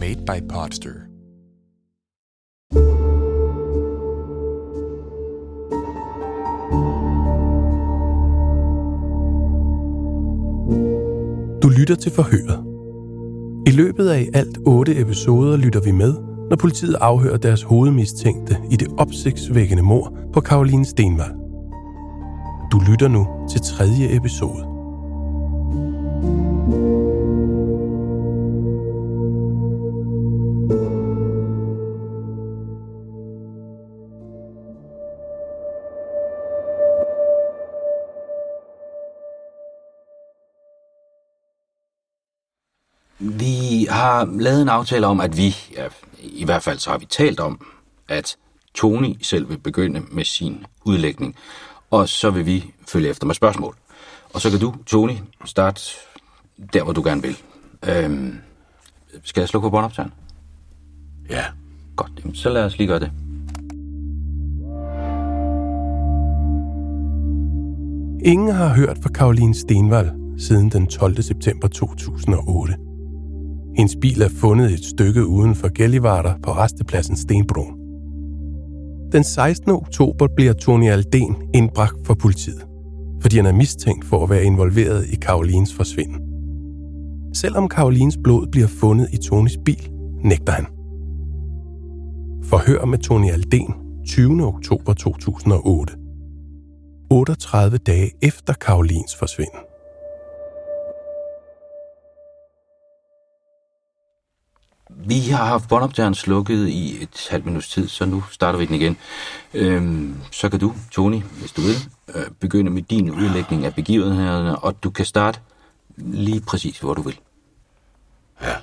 Made by Podster. Du lytter til forhøret. I løbet af i alt otte episoder lytter vi med, når politiet afhører deres hovedmistænkte i det opsigtsvækkende mor på Karoline Stenvald. Du lytter nu til tredje episode. Vi har lavet en aftale om, at vi, ja, i hvert fald så har vi talt om, at Tony selv vil begynde med sin udlægning, og så vil vi følge efter med spørgsmål. Og så kan du, Tony, starte der, hvor du gerne vil. Øhm, skal jeg slukke på båndoptageren? Ja. Godt, jamen, så lad os lige gøre det. Ingen har hørt fra Karoline Stenvald siden den 12. september 2008. Hendes bil er fundet et stykke uden for Gellivarder på restepladsen Stenbroen. Den 16. oktober bliver Tony Alden indbragt for politiet, fordi han er mistænkt for at være involveret i Karolines forsvinden. Selvom Karolines blod bliver fundet i Tonys bil, nægter han. Forhør med Tony Alden 20. oktober 2008. 38 dage efter Karolins forsvinden. Vi har haft båndoptageren slukket i et halvt minuts tid, så nu starter vi den igen. Øhm, så kan du, Tony, hvis du vil, øh, begynde med din udlægning af begivenhederne, og du kan starte lige præcis, hvor du vil. Ja.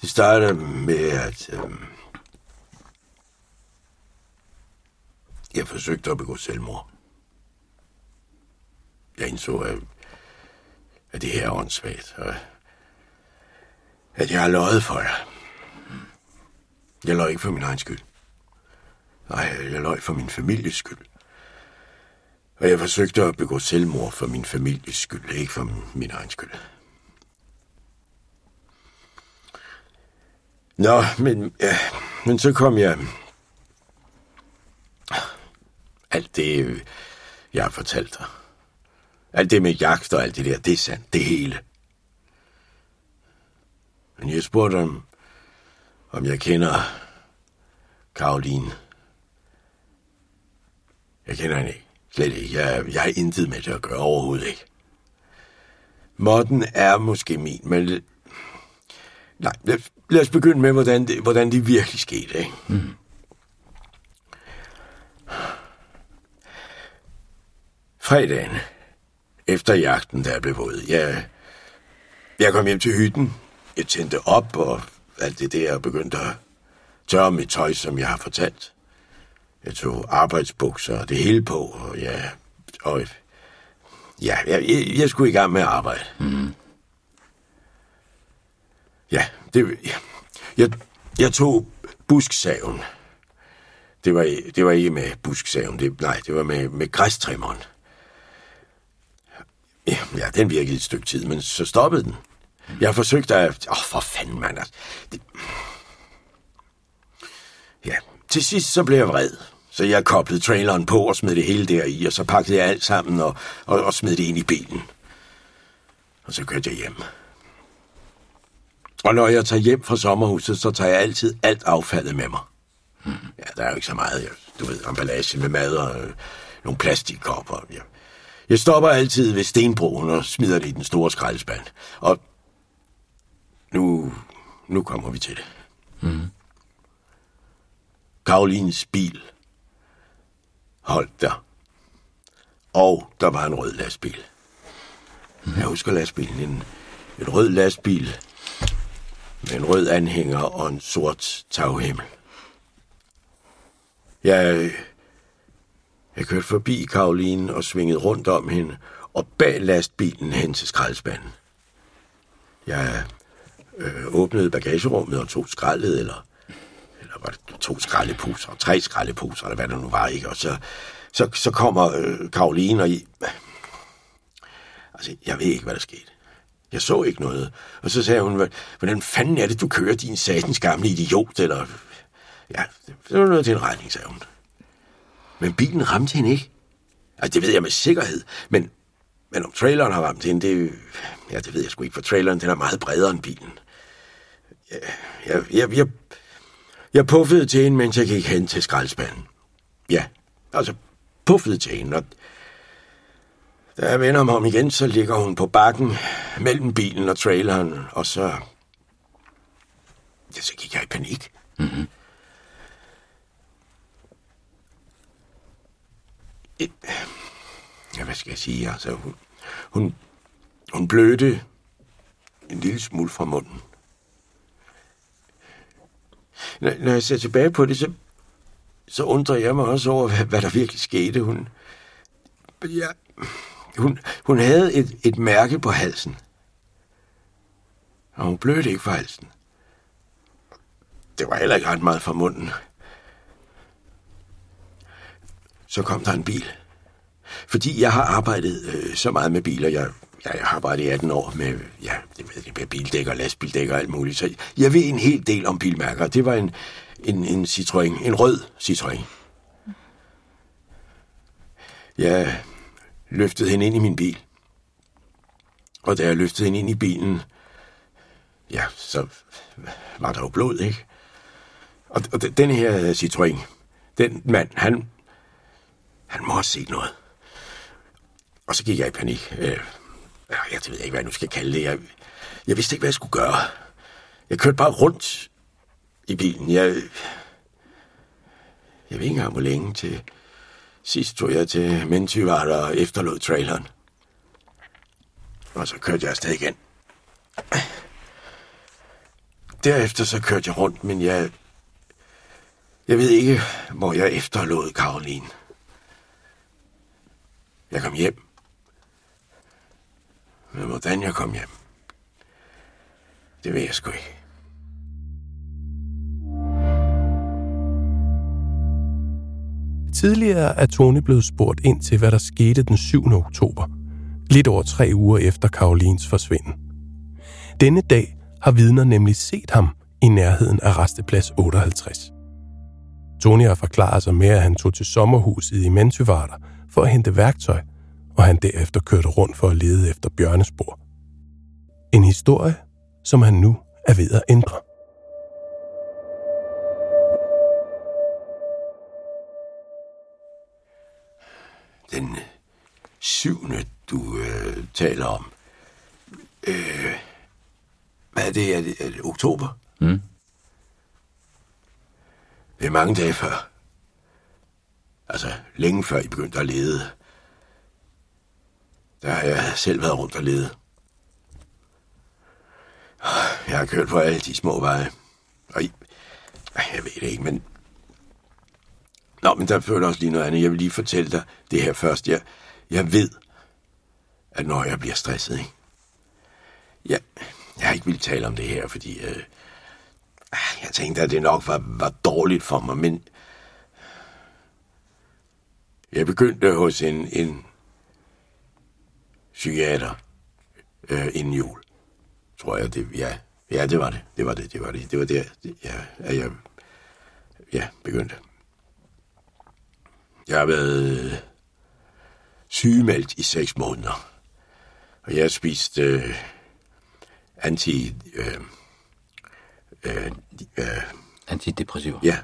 Det starter med, at øh, jeg forsøgte at begå selvmord. Jeg indså, at, at det her er åndssvagt, og at jeg har løjet for jer. Jeg løj ikke for min egen skyld. Nej, jeg løj for min families skyld. Og jeg forsøgte at begå selvmord for min families skyld, ikke for min, egen skyld. Nå, men, ja, men så kom jeg... Alt det, øh, jeg har fortalt dig. Alt det med jagt og alt det der, det er sandt, det hele. Men jeg spurgte om, om jeg kender Karoline. Jeg kender hende ikke. Slet ikke. Jeg, jeg har intet med det at gøre overhovedet ikke. Modden er måske min, men... Nej, lad, lad os begynde med, hvordan det, hvordan det virkelig skete, ikke? Mm. Fredagen, efter jagten, der blev våd, jeg, jeg kom hjem til hytten. Jeg tændte op og alt det der, og begyndte at tørre mit tøj, som jeg har fortalt. Jeg tog arbejdsbukser og det hele på, og jeg... Og, ja, jeg, jeg, jeg skulle i gang med at arbejde. Mm. Ja, det... Jeg, jeg tog busksaven. Det var, det var ikke med busksaven, det, nej, det var med, med græstrimmeren. Ja, den virkede et stykke tid, men så stoppede den. Jeg forsøgte at... Åh, oh, for fanden, mand. Altså. Det... Ja, til sidst så blev jeg vred. Så jeg koblede traileren på og smed det hele der i, og så pakkede jeg alt sammen og, og, og smed det ind i bilen. Og så kørte jeg hjem. Og når jeg tager hjem fra sommerhuset, så tager jeg altid alt affaldet med mig. Hmm. Ja, der er jo ikke så meget. Du ved, emballage med mad og øh, nogle plastikkopper. Ja. Jeg stopper altid ved stenbroen og smider det i den store skraldespand. Og nu, nu kommer vi til det. Mm. Karolines bil holdt der. Og der var en rød lastbil. Mm. Jeg husker lastbilen. En, en rød lastbil med en rød anhænger og en sort taghimmel. Jeg, jeg kørte forbi Karoline og svingede rundt om hende og bag lastbilen hen til skraldespanden. Jeg øh, åbnede bagagerummet og tog skraldet, eller, eller var det to skraldeposer, tre skraldeposer, eller hvad det nu var, ikke? Og så, så, så kommer øh, Karoline og I... Altså, jeg ved ikke, hvad der skete. Jeg så ikke noget. Og så sagde hun, hvordan fanden er det, du kører din satans gamle idiot, eller... Ja, det var noget til en regning, sagde hun. Men bilen ramte hende ikke. Altså, det ved jeg med sikkerhed. Men, men om traileren har ramt hende, det, ja, det ved jeg sgu ikke, for traileren den er meget bredere end bilen. Jeg, jeg, jeg, jeg, jeg puffede til hende, mens jeg gik hen til skraldespanden. Ja, altså puffede til hende, og da jeg vender mig om igen, så ligger hun på bakken mellem bilen og traileren, og så... Ja, så gik jeg i panik. Mm-hmm. Ja, hvad skal jeg sige? Altså, hun, hun, hun blødte en lille smule fra munden. Når, når jeg ser tilbage på det, så, så undrer jeg mig også over, hvad, hvad der virkelig skete. Hun, ja, hun, hun havde et, et mærke på halsen. Og hun blødte ikke fra halsen. Det var heller ikke ret meget fra munden. Så kom der en bil. Fordi jeg har arbejdet øh, så meget med biler. Jeg, jeg, jeg har arbejdet i 18 år med, ja, det ved, med bildækker, lastbildækker og alt muligt. Så jeg ved en hel del om bilmærker. Det var en, en, en Citroën, en rød Citroën. Jeg løftede hende ind i min bil. Og da jeg løftede hende ind i bilen, ja, så var der jo blod, ikke? Og, og den her Citroën, den mand, han, han må have set noget. Og så gik jeg i panik. Øh, jeg ved ikke, hvad jeg nu skal kalde det. Jeg, jeg vidste ikke, hvad jeg skulle gøre. Jeg kørte bare rundt i bilen. Jeg, jeg ved ikke engang, hvor længe til... Sidst tog jeg til Mentyvart og efterlod traileren. Og så kørte jeg afsted igen. Derefter så kørte jeg rundt, men jeg... Jeg ved ikke, hvor jeg efterlod Karoline. Jeg kom hjem. Men hvordan jeg kom hjem, det ved jeg sgu ikke. Tidligere er Tony blevet spurgt ind til, hvad der skete den 7. oktober, lidt over tre uger efter Karolins forsvinden. Denne dag har vidner nemlig set ham i nærheden af resteplads 58. Tony har forklaret sig med, at han tog til sommerhuset i Mantyvarter for at hente værktøj, og han derefter kørte rundt for at lede efter bjørnespor. En historie, som han nu er ved at ændre. Den syvende, du øh, taler om. Øh, hvad er det? Er det, er det oktober? Mm. Det er mange dage før. Altså, længe før I begyndte at lede. Der har jeg selv været rundt og lede. Jeg har kørt på alle de små veje. Og I, jeg ved det ikke, men... Nå, men der føler også lige noget andet. Jeg vil lige fortælle dig det her først. Jeg, jeg ved, at når jeg bliver stresset, ikke? Jeg, jeg har ikke ville tale om det her, fordi... Øh, ah, jeg tænkte, at det nok var, var dårligt for mig, men... Jeg begyndte hos en, en psykiater øh, inden jul. Tror jeg, det, ja, ja, det var det. Det var det, det var det. Det var det, ja, at jeg ja, begyndte. Jeg har været sygemeldt i seks måneder. Og jeg har spist øh, anti... Øh, øh, øh, Antidepressiver. ja,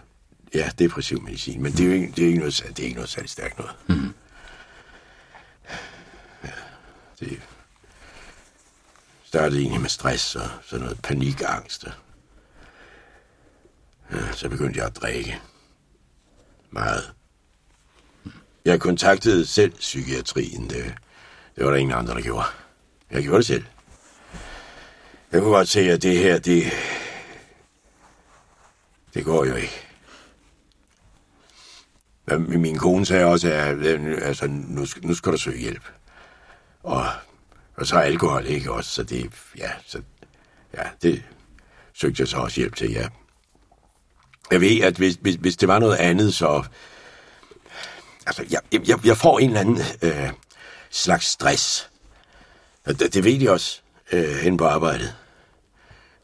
ja, depressiv medicin. Men det er jo ikke, det er ikke, noget, det er ikke noget særlig stærkt noget. Mm. Ja, det startede egentlig med stress og sådan noget panikangst. og- Ja, så begyndte jeg at drikke. Meget. Jeg kontaktede selv psykiatrien. Det, det var der ingen andre, der gjorde. Jeg gjorde det selv. Jeg kunne godt se, at det her, det... Det går jo ikke. Min kone sagde også, at altså, nu, nu skal du søge hjælp. Og, og så alkohol ikke også, så det, ja, så, ja, det søgte jeg så også hjælp til, ja. Jeg ved, at hvis, hvis, hvis det var noget andet, så... Altså, jeg, jeg, jeg får en eller anden øh, slags stress. Det, det ved de også øh, hen på arbejdet.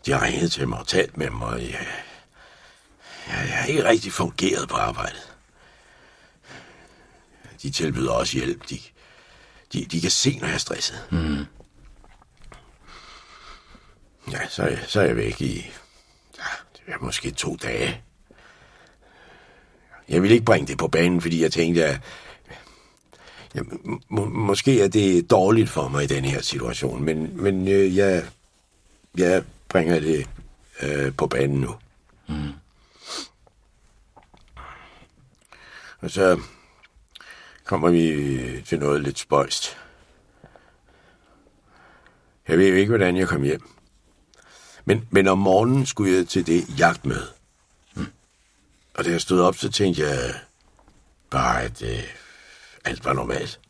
De har ringet til mig og talt med mig, og jeg, jeg, jeg har ikke rigtig fungeret på arbejdet. De tilbyder også hjælp. De, de, de kan se, når jeg er stresset. Mm. Ja, så, er så er jeg væk i ja, det er måske to dage. Jeg vil ikke bringe det på banen, fordi jeg tænkte, at ja, må, måske er det dårligt for mig i den her situation, men, men øh, jeg, jeg bringer det øh, på banen nu. Mm. Og så kommer vi til noget lidt spøjst. Jeg ved ikke, hvordan jeg kom hjem. Men, men om morgenen skulle jeg til det jagtmøde. Mm. Og da jeg stod op, så tænkte jeg bare, at øh, alt var normalt.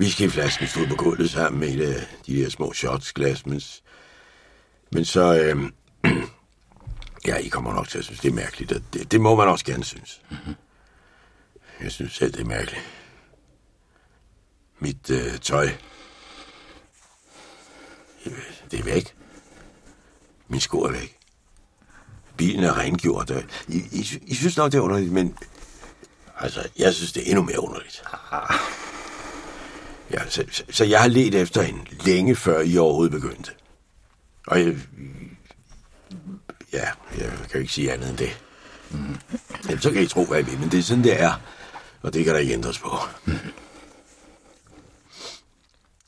Whiskyflasken stod på gulvet sammen med et af de der små shotsglas, men, men så... Øh, ja, I kommer nok til at synes, det er mærkeligt, det, det må man også gerne synes. Mm-hmm. Jeg synes selv, det er mærkeligt. Mit øh, tøj, det er væk. Min sko er væk. Bilen er rengjort. I, I, I synes nok, det er underligt, men... Altså, jeg synes, det er endnu mere underligt. Ja, så, så, så jeg har let efter en længe før I overhovedet begyndte. Og jeg... Ja, jeg kan jo ikke sige andet end det. Mm. Jamen, så kan I tro, hvad I vil, men det er sådan, det er. Og det kan der ikke ændres på.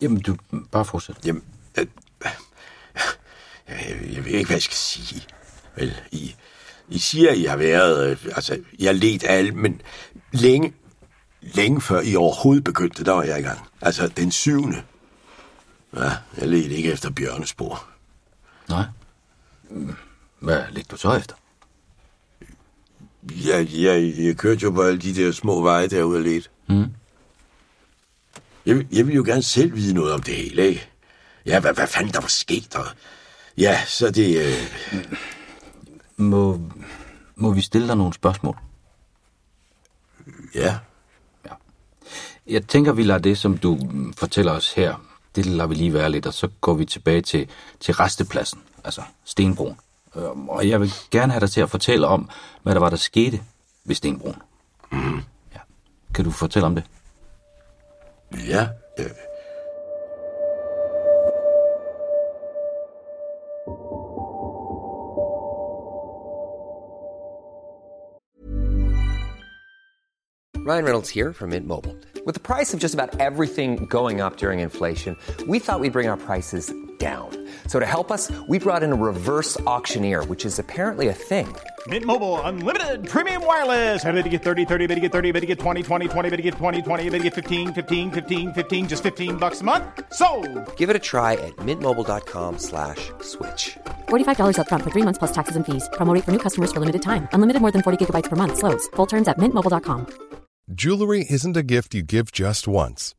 Jamen, du bare fortsæt. Jamen, øh, jeg, jeg ved ikke, hvad jeg skal sige. Vel, I, I siger, I har været... Øh, altså, jeg har let af alt, men længe, længe før I overhovedet begyndte, der var jeg i gang. Altså, den syvende. Ja, jeg ledte ikke efter bjørnespor. Nej. Mm, Hvad ligger du så efter? Jeg, jeg, jeg kørte jo på alle de der små veje derude lidt. Mm. Jeg, vil- jeg vil jo gerne selv vide noget om det hele, ikke? Ja, hvad, hvad fanden der var sket der? Ja, så det... Øh, Må, må vi stille dig nogle spørgsmål? ja, Jeg tænker, vi lader det, som du fortæller os her, det lader vi lige være lidt, og så går vi tilbage til, til restepladsen, altså Stenbroen. Øhm, Og jeg vil gerne have dig til at fortælle om, hvad der var, der skete ved Stenbroen. Mm. Ja. Kan du fortælle om det? ja. Øh. Ryan Reynolds here from Mint Mobile. With the price of just about everything going up during inflation, we thought we'd bring our prices down. So to help us, we brought in a reverse auctioneer, which is apparently a thing. Mint Mobile unlimited premium wireless. Ready to get 30, 30, bit to get 30, bit to get 20, 20, 20, bit to get 20, 20, bit to get 15, 15, 15, 15 just 15 bucks a month. So, Give it a try at mintmobile.com slash switch. $45 upfront for three months plus taxes and fees. Promo rate for new customers for limited time. Unlimited more than 40 gigabytes per month. Slows. Full terms at mintmobile.com. Jewelry isn't a gift you give just once.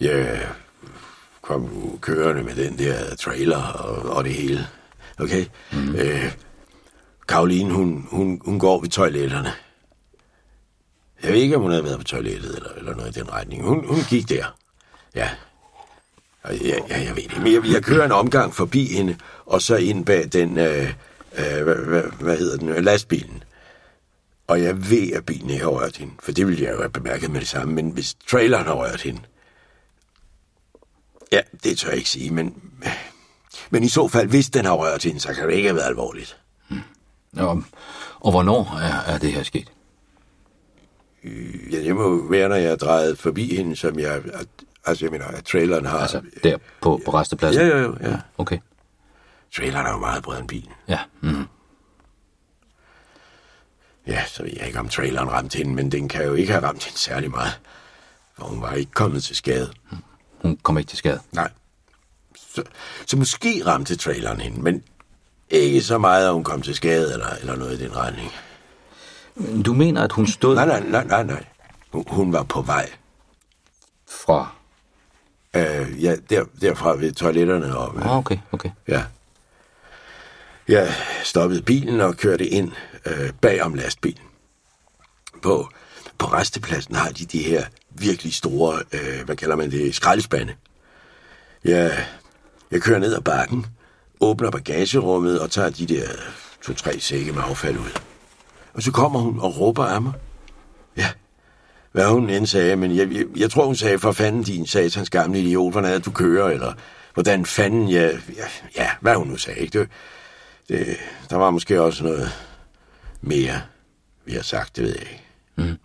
Jeg kom kørende med den der trailer og, og det hele. Okay? Mm. Øh, Karoline, hun, hun, hun går ved toiletterne. Jeg ved ikke, om hun havde været på toilettet eller, eller noget i den retning. Hun, hun gik der. Ja. Og Ja, ja, jeg ved det. Men jeg, jeg kører en omgang forbi hende, og så ind bag den, øh, øh, hvad, hvad, hvad hedder den, lastbilen. Og jeg ved, at bilen ikke har rørt hende, for det ville jeg jo have bemærket med det samme. Men hvis traileren har rørt hende, ja, det tør jeg ikke sige, men, men i så fald, hvis den har rørt hende, så kan det ikke have været alvorligt. Og, og hvornår er, er det her sket? Ja, det må være, når jeg drejet forbi hende, som jeg... Altså, jeg mener, at traileren har... Altså, der på, på restepladsen? Ja, ja, ja. ja. Okay. Traileren er jo meget bredere end bilen. Ja. Mm. Ja, så ved jeg ikke, om traileren ramte hende, men den kan jo ikke have ramt hende særlig meget. For hun var ikke kommet til skade. Hun kom ikke til skade? Nej. Så, så måske ramte traileren hende, men ikke så meget, at hun kom til skade eller, eller noget i den retning. Du mener, at hun stod... Nej, nej, nej, nej, nej. Hun, hun var på vej. Fra? Øh, ja, der, derfra ved toiletterne. Og, Ah, okay, okay. Ja. Jeg stoppede bilen og kørte ind øh, bag om lastbilen. På, på restepladsen har de de her virkelig store, øh, hvad kalder man det, skraldespande. Jeg, jeg kører ned ad bakken, åbner bagagerummet og tager de der to-tre sække med affald ud. Og så kommer hun og råber af mig. Ja, hvad hun end sagde, men jeg, jeg, jeg tror, hun sagde, for fanden din satans gamle idiot, hvordan er du kører, eller hvordan fanden, jeg... ja, ja hvad hun nu sagde, ikke? Det, det, der var måske også noget mere, vi har sagt, det ved jeg ikke. Mm.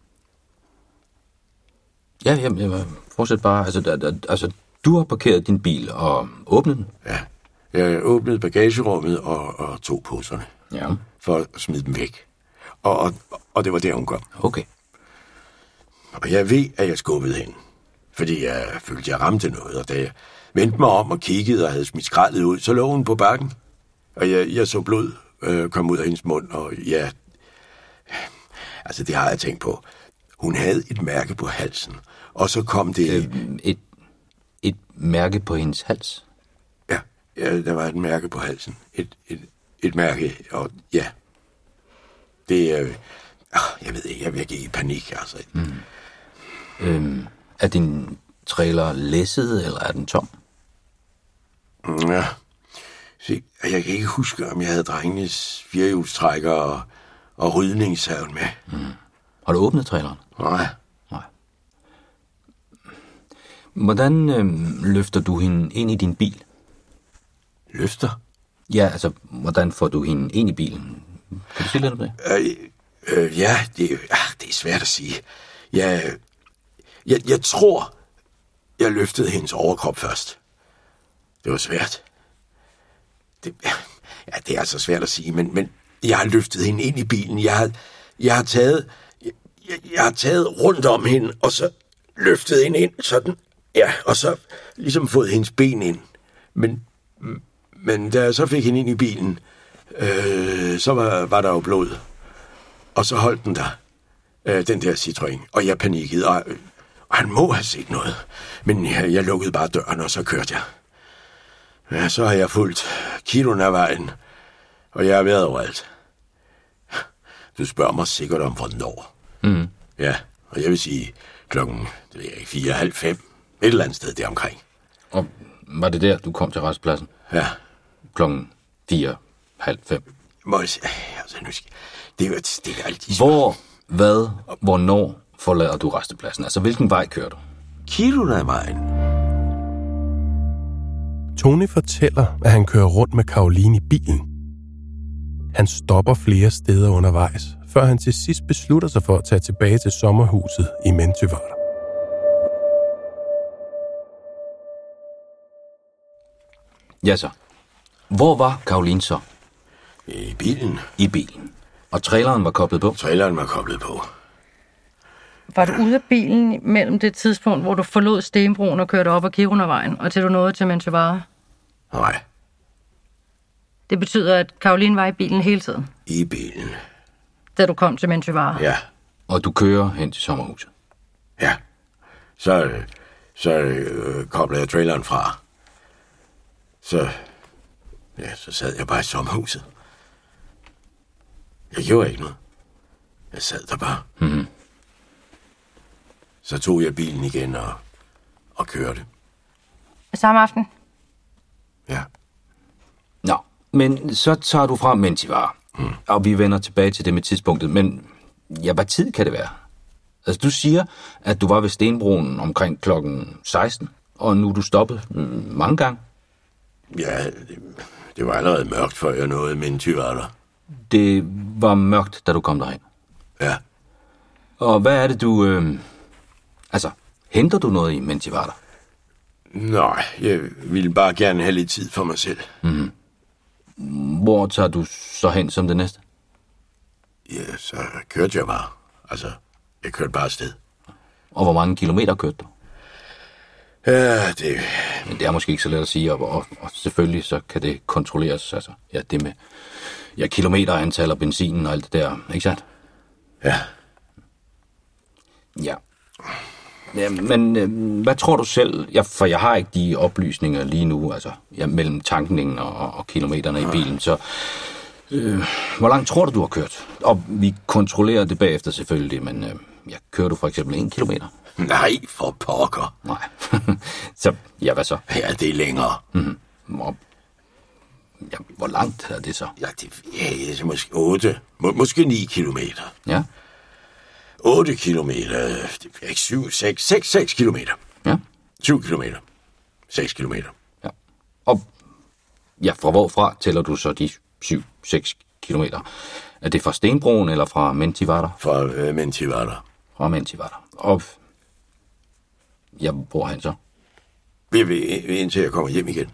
Ja, ja, ja, fortsæt bare. Altså, da, da, altså, du har parkeret din bil og åbnet den? Ja, jeg åbnede bagagerummet og, og tog poserne. Ja. For at smide dem væk. Og, og, og det var der, hun kom. Okay. Og jeg ved, at jeg skubbede hende. Fordi jeg følte, at jeg ramte noget. Og da jeg vendte mig om og kiggede og havde smidt skraldet ud, så lå hun på bakken. Og jeg, jeg så blod øh, komme ud af hendes mund. Og ja, altså det har jeg tænkt på. Hun havde et mærke på halsen. Og så kom det... Øh, et, et mærke på hendes hals? Ja, ja, der var et mærke på halsen. Et, et, et mærke, og ja. Det er... Øh, jeg ved ikke, jeg vil i panik, altså. Mm. Øhm, er din trailer læsset, eller er den tom? Ja. Se, jeg kan ikke huske, om jeg havde drengenes firehjulstrækker og, og rydningshaven med. Mm. Har du åbnet traileren? Nej. Hvordan øhm, løfter du hende ind i din bil? Løfter? Ja, altså, hvordan får du hende ind i bilen? Kan du sige lidt om det? Øh, øh, ja, det, ah, det er svært at sige. Jeg, jeg, jeg tror, jeg løftede hendes overkrop først. Det var svært. Det, ja, det er altså svært at sige, men, men jeg har løftet hende ind i bilen. Jeg har, jeg har taget jeg, jeg har taget rundt om hende, og så løftet hende ind, sådan, ja, og så ligesom fået hendes ben ind. Men, men da jeg så fik hende ind i bilen, øh, så var, var der jo blod. Og så holdt den der, øh, den der Citroën, og jeg panikkede, og, og han må have set noget. Men jeg, jeg lukkede bare døren, og så kørte jeg. Ja, så har jeg fulgt kiloen af vejen, og jeg har været overalt. Du spørger mig sikkert om, hvornår. Mm. Ja, og jeg vil sige klokken det ved jeg ikke, fire, halv fem. Et eller andet sted deromkring. Og var det der, du kom til restpladsen? Ja. Klokken fire, halv fem. Må jeg sige, altså nu skal, det er jo det er altid Hvor, hvad, hvornår forlader du restepladsen? Altså, hvilken vej kører du? Kiloen af vejen. Tony fortæller, at han kører rundt med Karoline i bilen. Han stopper flere steder undervejs, før han til sidst beslutter sig for at tage tilbage til sommerhuset i Mentyvar. Ja så. Hvor var Karoline så? I bilen. I bilen. Og traileren var koblet på? Traileren var koblet på. Var du ude af bilen mellem det tidspunkt, hvor du forlod Stenbroen og kørte op ad Kirunavejen, og til du nåede til Menchevara? Nej. Det betyder, at Karoline var i bilen hele tiden, I bilen. da du kom til Menchevara? Ja. Og du kører hen til sommerhuset? Ja. Så, Så øh, koblede jeg traileren fra. Så, ja, så sad jeg bare i sommerhuset. Jeg gjorde ikke noget. Jeg sad der bare. Mm. Så tog jeg bilen igen og, og kørte. Samme aften? Ja. Nå, men så tager du fra Mentivar, mm. og vi vender tilbage til det med tidspunktet, men ja, hvad tid kan det være? Altså, du siger, at du var ved Stenbroen omkring klokken 16, og nu er du stoppet mm, mange gange. Ja, det, det var allerede mørkt, før jeg nåede min tyvarter. Det var mørkt, da du kom derhen. Ja. Og hvad er det, du... Øh... Altså, henter du noget i, mens I var der? Nej, jeg ville bare gerne have lidt tid for mig selv. Mm. Hvor tager du så hen som det næste? Ja, så kørte jeg bare. Altså, jeg kørte bare afsted. Og hvor mange kilometer kørte du? Ja, det... Men det er måske ikke så let at sige, og, og, og selvfølgelig så kan det kontrolleres. Altså, ja, det med ja, kilometer, antal og benzinen og alt det der, ikke sandt? Ja. Ja. ja men øh, hvad tror du selv? Ja, for jeg har ikke de oplysninger lige nu, altså ja, mellem tankningen og, og kilometerne i bilen, så øh, hvor langt tror du, du har kørt? Og vi kontrollerer det bagefter selvfølgelig, men øh, ja, kører du for eksempel en kilometer? Nej, for pokker. Nej. så, ja, hvad så? Ja, det er længere. Mm-hmm. Og, ja, hvor langt er det så? Ja, det, ja, det er måske 8, må, måske 9 kilometer. Ja. 8 kilometer, det er ikke 7, 6, 6, 6 kilometer. Ja. 7 kilometer. 6 kilometer. Ja. Og ja, fra hvorfra tæller du så de 7-6 kilometer? Er det fra Stenbroen eller fra Mentivater? Fra øh, Mentivater. Fra Mentivater. Og ja, hvor er han så? Jeg vil, indtil jeg kommer hjem igen.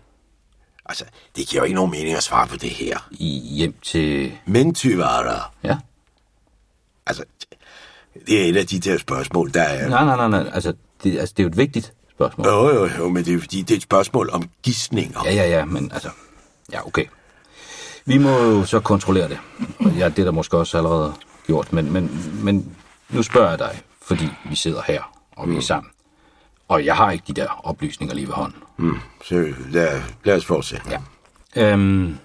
Altså, det giver jo ikke nogen mening at svare på det her. I hjem til... Mentivater. Ja. Altså, det er et af de der spørgsmål, der er... Nej, nej, nej, nej. Altså, det, altså, det er jo et vigtigt spørgsmål. Jo, jo, jo, men det er fordi, det er et spørgsmål om gissninger. Ja, ja, ja, men altså... Ja, okay. Vi må jo så kontrollere det. Ja, det er der måske også allerede gjort, men, men, men nu spørger jeg dig, fordi vi sidder her, og vi er sammen. Og jeg har ikke de der oplysninger lige ved hånden. Mm, så lad, lad os fortsætte. Ja. Øhm,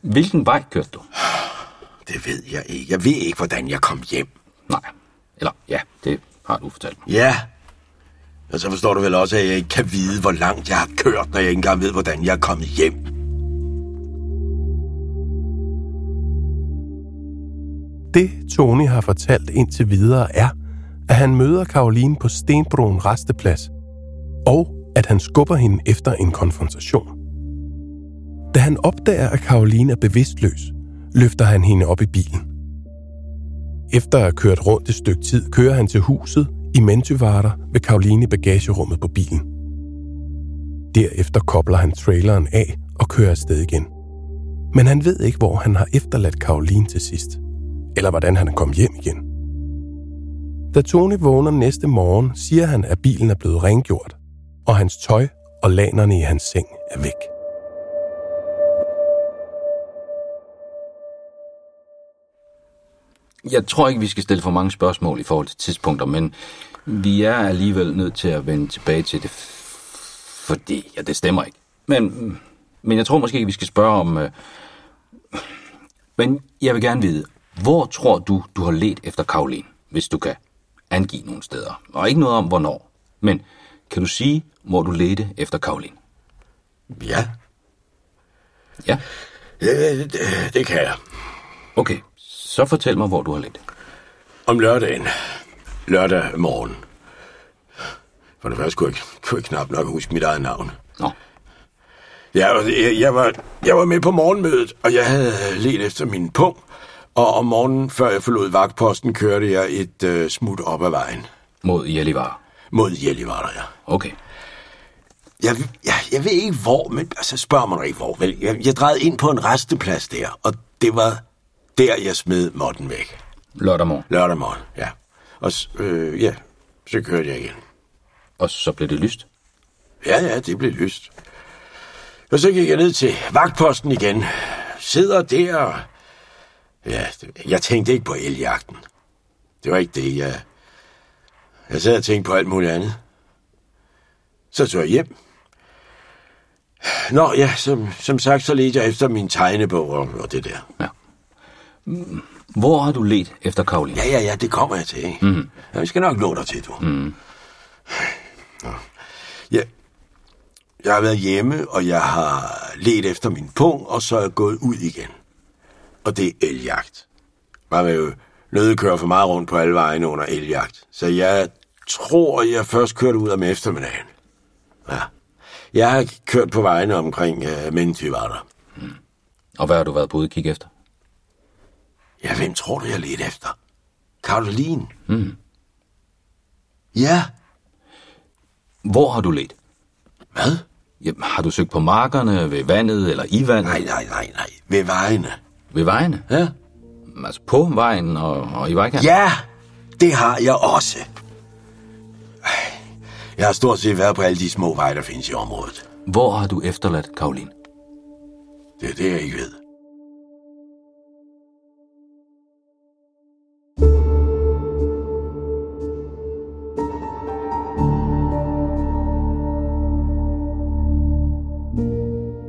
hvilken vej kørte du? Det ved jeg ikke. Jeg ved ikke, hvordan jeg kom hjem. Nej. Eller, ja, det har du fortalt mig. Ja. Og så forstår du vel også, at jeg ikke kan vide, hvor langt jeg har kørt, når jeg ikke engang ved, hvordan jeg er kommet hjem. Det, Tony har fortalt indtil videre, er, at han møder Karoline på Stenbroen resteplads, og at han skubber hende efter en konfrontation. Da han opdager, at Karoline er bevidstløs, løfter han hende op i bilen. Efter at have kørt rundt et stykke tid, kører han til huset i Mentyvarter ved Karoline i bagagerummet på bilen. Derefter kobler han traileren af og kører afsted igen. Men han ved ikke, hvor han har efterladt Karoline til sidst, eller hvordan han er kommet hjem igen. Da Tony vågner næste morgen, siger han, at bilen er blevet rengjort, og hans tøj og lanerne i hans seng er væk. Jeg tror ikke, vi skal stille for mange spørgsmål i forhold til tidspunkter, men vi er alligevel nødt til at vende tilbage til det, fordi ja, det stemmer ikke. Men, men jeg tror måske ikke, vi skal spørge om... Øh, men jeg vil gerne vide, hvor tror du, du har let efter Karoline, hvis du kan angive nogle steder? Og ikke noget om, hvornår. Men kan du sige, hvor du ledte efter Karoline? Ja. Ja? Det, det, det kan jeg. Okay, så fortæl mig, hvor du har let. Om lørdagen. Lørdag morgen. For det første kunne jeg, kunne jeg knap nok huske mit eget navn. Nå. Jeg, jeg, jeg, var, jeg var med på morgenmødet, og jeg havde let efter min pung. Og om morgenen, før jeg forlod vagtposten, kørte jeg et uh, smut op ad vejen. Mod Jellivar? Mod Jellivar, ja. Okay. Jeg, jeg, jeg ved ikke hvor, men altså spørg mig ikke hvor. Vel, jeg, jeg drejede ind på en resteplads der, og det var der, jeg smed måtten væk. Lørdag morgen? Lørdag morgen, ja. Og øh, ja, så kørte jeg igen. Og så blev det lyst? Ja, ja, det blev lyst. Og så gik jeg ned til vagtposten igen. Sidder der. Ja, jeg tænkte ikke på eljagten. Det var ikke det, jeg... Jeg sad og tænkte på alt muligt andet. Så tog jeg hjem. Nå ja, som, som sagt, så ledte jeg efter min tegnebog og, og det der. Ja. Hvor har du let efter Karoline? Ja, ja, ja, det kommer jeg til. Mm. Ja, vi skal nok nå dig til, du. Mm. Ja, jeg har været hjemme, og jeg har let efter min pung, og så er jeg gået ud igen. Og det er eljagt. Man vil jo nødt køre for meget rundt på alle vejene under eljagt. Så jeg tror, jeg først kørte ud om eftermiddagen. Ja. Jeg har kørt på vejene omkring uh, Mentyvater. Og hvad har du været på kigge efter? Ja, hvem tror du, jeg ledte efter? Karoline. Mm. Ja. Hvor har du let? Hvad? Jamen, har du søgt på markerne, ved vandet eller i vandet? Nej, nej, nej, nej. Ved vejene. Ved vejene? Ja. Altså på vejen og, og i vejkanten? Ja, det har jeg også. Jeg har stort set været på alle de små veje, der findes i området. Hvor har du efterladt Karoline? Det er det, jeg ikke ved.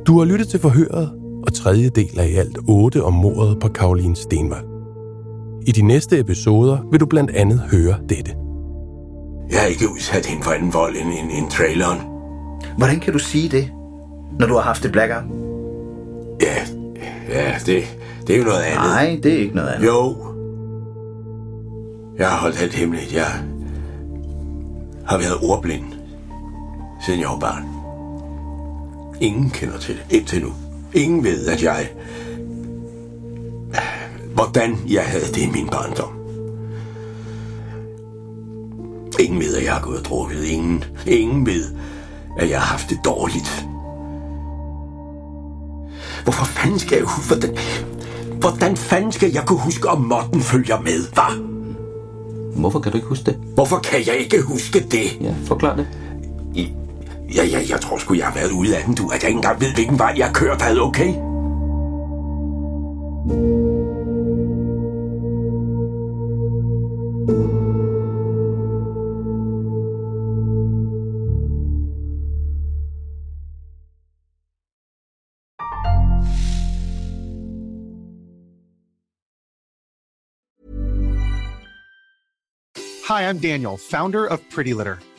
Du har lyttet til forhøret og tredje del af i alt 8 om mordet på Karoline Stenvald. I de næste episoder vil du blandt andet høre dette. Jeg er ikke udsat hende for anden vold end, end, end traileren. Hvordan kan du sige det, når du har haft et blackout? Ja, ja det, det er jo noget andet. Nej, det er ikke noget andet. Jo. Jeg har holdt alt hemmeligt. Jeg har været ordblind, siden jeg var barn. Ingen kender til det indtil nu. Ingen ved, at jeg... Hvordan jeg havde det i min barndom. Ingen ved, at jeg har gået og drukket. Ingen, ingen ved, at jeg har haft det dårligt. Hvorfor fanden skal jeg huske... Hvordan, hvordan fanden skal jeg kunne huske, om Morten følger med, hva'? Hvorfor kan du ikke huske det? Hvorfor kan jeg ikke huske det? Ja, forklar det. Ja, ja, jeg tror sgu, jeg har været ude af den, du. At jeg ikke engang ved, hvilken vej jeg har kørt, havde okay? Hi, I'm Daniel, founder of Pretty Litter.